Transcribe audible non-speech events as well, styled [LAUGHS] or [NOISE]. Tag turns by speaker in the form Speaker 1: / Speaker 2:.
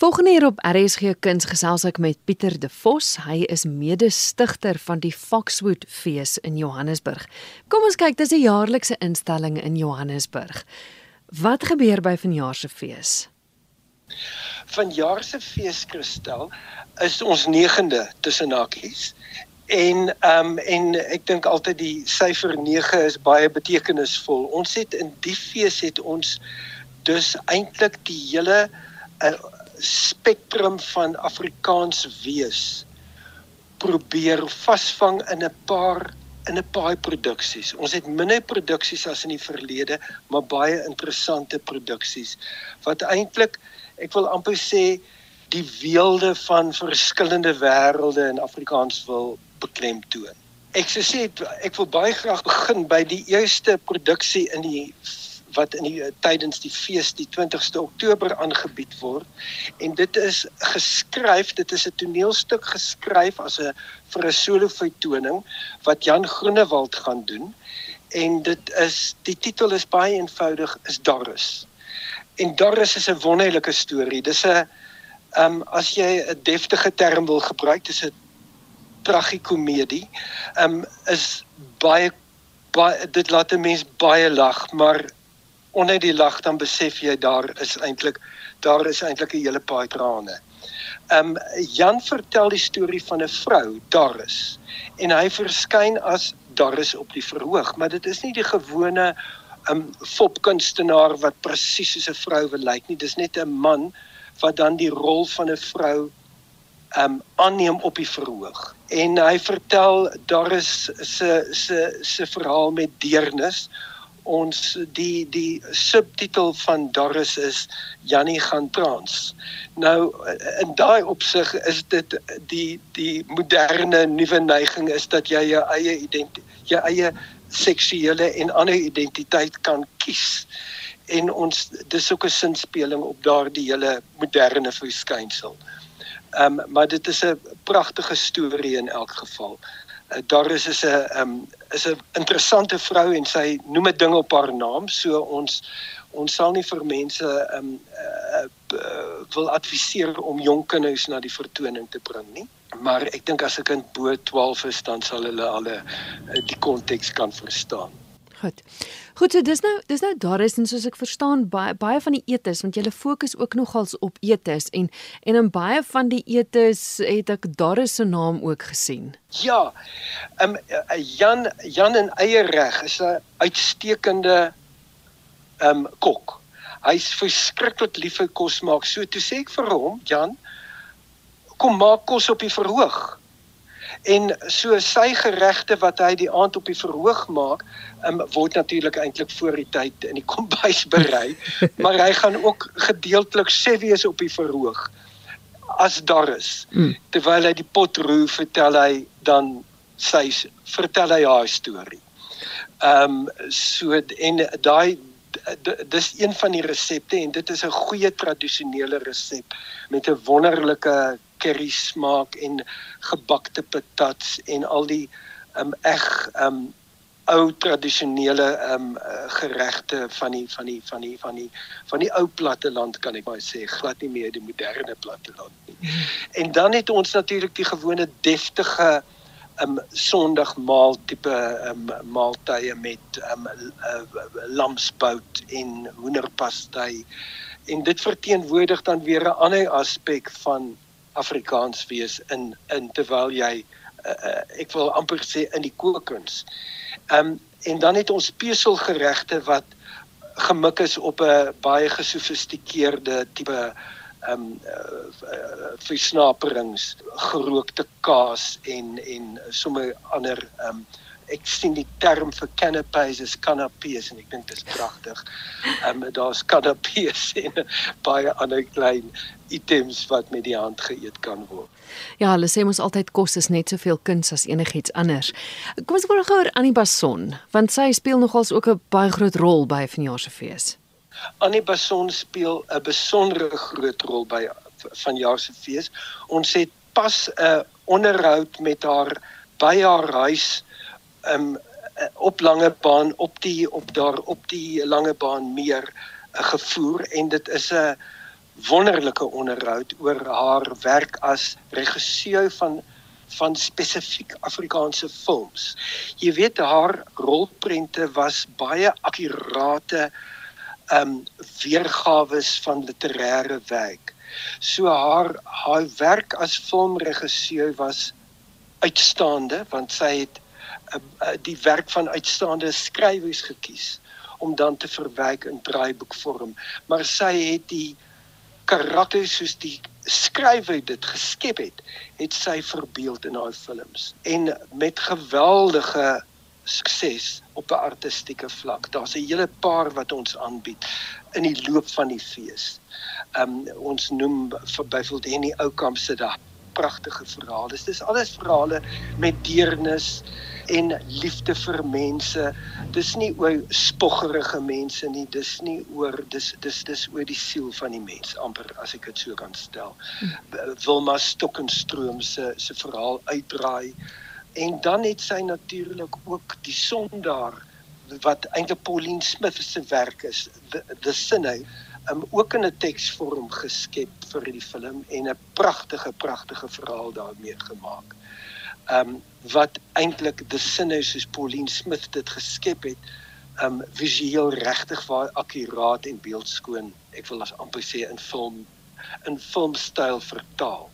Speaker 1: Volgende hier op RSG Kuns gesels ek met Pieter De Vos. Hy is mede-stigter van die Foxwood Fees in Johannesburg. Kom ons kyk, dis 'n jaarlikse instelling in Johannesburg. Wat gebeur by vanjaar se fees?
Speaker 2: Vanjaar se fees Kristel is ons 9de tussen hakies. En ehm um, en ek dink altyd die syfer 9 is baie betekenisvol. Ons het in die fees het ons dus eintlik die hele uh, spektrum van Afrikaans wees probeer vasvang in 'n paar in 'n paar produksies. Ons het minder produksies as in die verlede, maar baie interessante produksies wat eintlik ek wil amper sê die weelde van verskillende wêrelde in Afrikaans wil beklemtoon. Ek sê ek wil baie graag begin by die eerste produksie in die wat in die tydens die fees die 20ste Oktober aangebied word. En dit is geskryf dit is 'n toneelstuk geskryf as 'n vir 'n solo vertoning wat Jan Groenewald gaan doen. En dit is die titel is baie eenvoudig is Doris en Doris is 'n wonderlike storie dis 'n ehm um, as jy 'n deftige term wil gebruik dis 'n tragikomedie. Ehm um, is baie baie dit laat 'n mens baie lag maar onder die lag dan besef jy daar is eintlik daar is eintlik 'n hele paar trane. Ehm um, Jan vertel die storie van 'n vrou, Doris, en hy verskyn as Doris op die verhoog, maar dit is nie die gewone ehm um, fopkunstenaar wat presies soos 'n vrou wil lyk nie. Dis net 'n man wat dan die rol van 'n vrou ehm um, aanneem op die verhoog. En hy vertel Doris se se se verhaal met deernis ons die die subtitel van Doris is Jannie gaan trans. Nou in daai opsig is dit die die moderne nuwe neiging is dat jy jou eie identiteit jou eie seksuele en ander identiteit kan kies. En ons dis ook 'n sinspeling op daardie hele moderne verskynsel. Ehm um, maar dit is 'n pragtige storie in elk geval. Uh, Doris is 'n um, is 'n interessante vrou en sy noem dit dinge op haar naam. So ons ons sal nie vir mense um, uh, uh, wil adviseer om jong kinders na die vertoning te bring nie. Maar ek dink as 'n kind bo 12 is dan sal hulle al die konteks kan verstaan.
Speaker 1: Goed. Goed, so dis nou dis nou daar is en soos ek verstaan baie baie van die etes want jy fokus ook nogals op etes en en in baie van die etes het ek daar is se naam ook gesien.
Speaker 2: Ja. Ehm um, Jan Jan en eierreg is 'n uitstekende ehm um, kok. Hy's verskriklik lief vir kos maak. So toe sê ek vir hom, Jan, kom maak kos op die verhoog. En so sy geregte wat hy die aand op die verhoog maak, um, word natuurlik eintlik voor die tyd in die [LAUGHS] kombuis berei, [LAUGHS] maar hy gaan ook gedeeltelik sê wees op die verhoog as daar is. Mm. Terwyl hy die pot roer, vertel hy dan sy vertel hy haar storie. Ehm um, so en daai dis een van die resepte en dit is 'n goeie tradisionele resep met 'n wonderlike curry smaak en gebakte patats en al die um eg um ou tradisionele um geregte van die van die van die van die van die ou platteland kan ek maar sê glad nie meer die moderne platteland nie. En dan het ons natuurlik die gewone deftige um sondagmaal tipe um maaltye met um uh, lamsbout en hoenderpastei en dit verteenwoordig dan weer 'n ander aspek van Afrikaans wees in in terwyl jy uh, ek wil amper sê in die kookkuns. Ehm um, en dan het ons speselgeregte wat gemik is op 'n baie gesofistikeerde tipe ehm um, uh, uh, visnaperings, gerookte kaas en en sommer ander ehm um, ek sien die term vir canapés is canapés en ek dink dit is pragtig. Ehm um, daar's canapés [LAUGHS] en baie ander klein items wat met die hand geëet kan word.
Speaker 1: Ja, hulle sê mos altyd kos is net soveel kuns as enigiets anders. Kom ons hoor gou oor Annie Bason, want sy speel nogals ook 'n baie groot rol by vanjaar se fees.
Speaker 2: Annie Bason speel 'n besondere groot rol by vanjaar se fees. Ons het pas 'n onderhoud met haar by haar huis um, op lange baan op die op daar op die lange baan meer uh, gevoer en dit is 'n wonderlike onderhoud oor haar werk as regisseur van van spesifiek Afrikaanse films. Jy weet haar rolprente was baie akkurate ehm um, weergawe van literêre werk. So haar haar werk as filmregisseur was uitstaande want sy het die werk van uitstaande skrywers gekies om dan te verwerk in draaiboekvorm. Maar sy het die karakters soos die skrywer dit geskep het, het sy verbeeld in haar films en met geweldige sukses op 'n artistieke vlak. Daar's 'n hele paar wat ons aanbied in die loop van die fees. Um ons noem byvoorbeeld Henny Oukamp se dag pragtige verhale. Dis alles verhale met deernis en liefde vir mense. Dis nie oor spoggerige mense nie, dis nie oor dis dis dis oor die siel van die mens amper as ek dit so kan stel. Wilma Stokkenstroom se se verhaal uitdraai en dan het sy natuurlik ook die sondaar wat eintlik Pauline Smith se werk is, the, the sinne um, ook in 'n teksvorm geskep vir die film en 'n pragtige pragtige verhaal daarmee gemaak. Um, wat eintlik die sinne soos Pauline Smith dit geskep het, um, visueel regtig waar akkuraat en beeldskoon, ek wil as amper sê in film in filmstyl vertaal.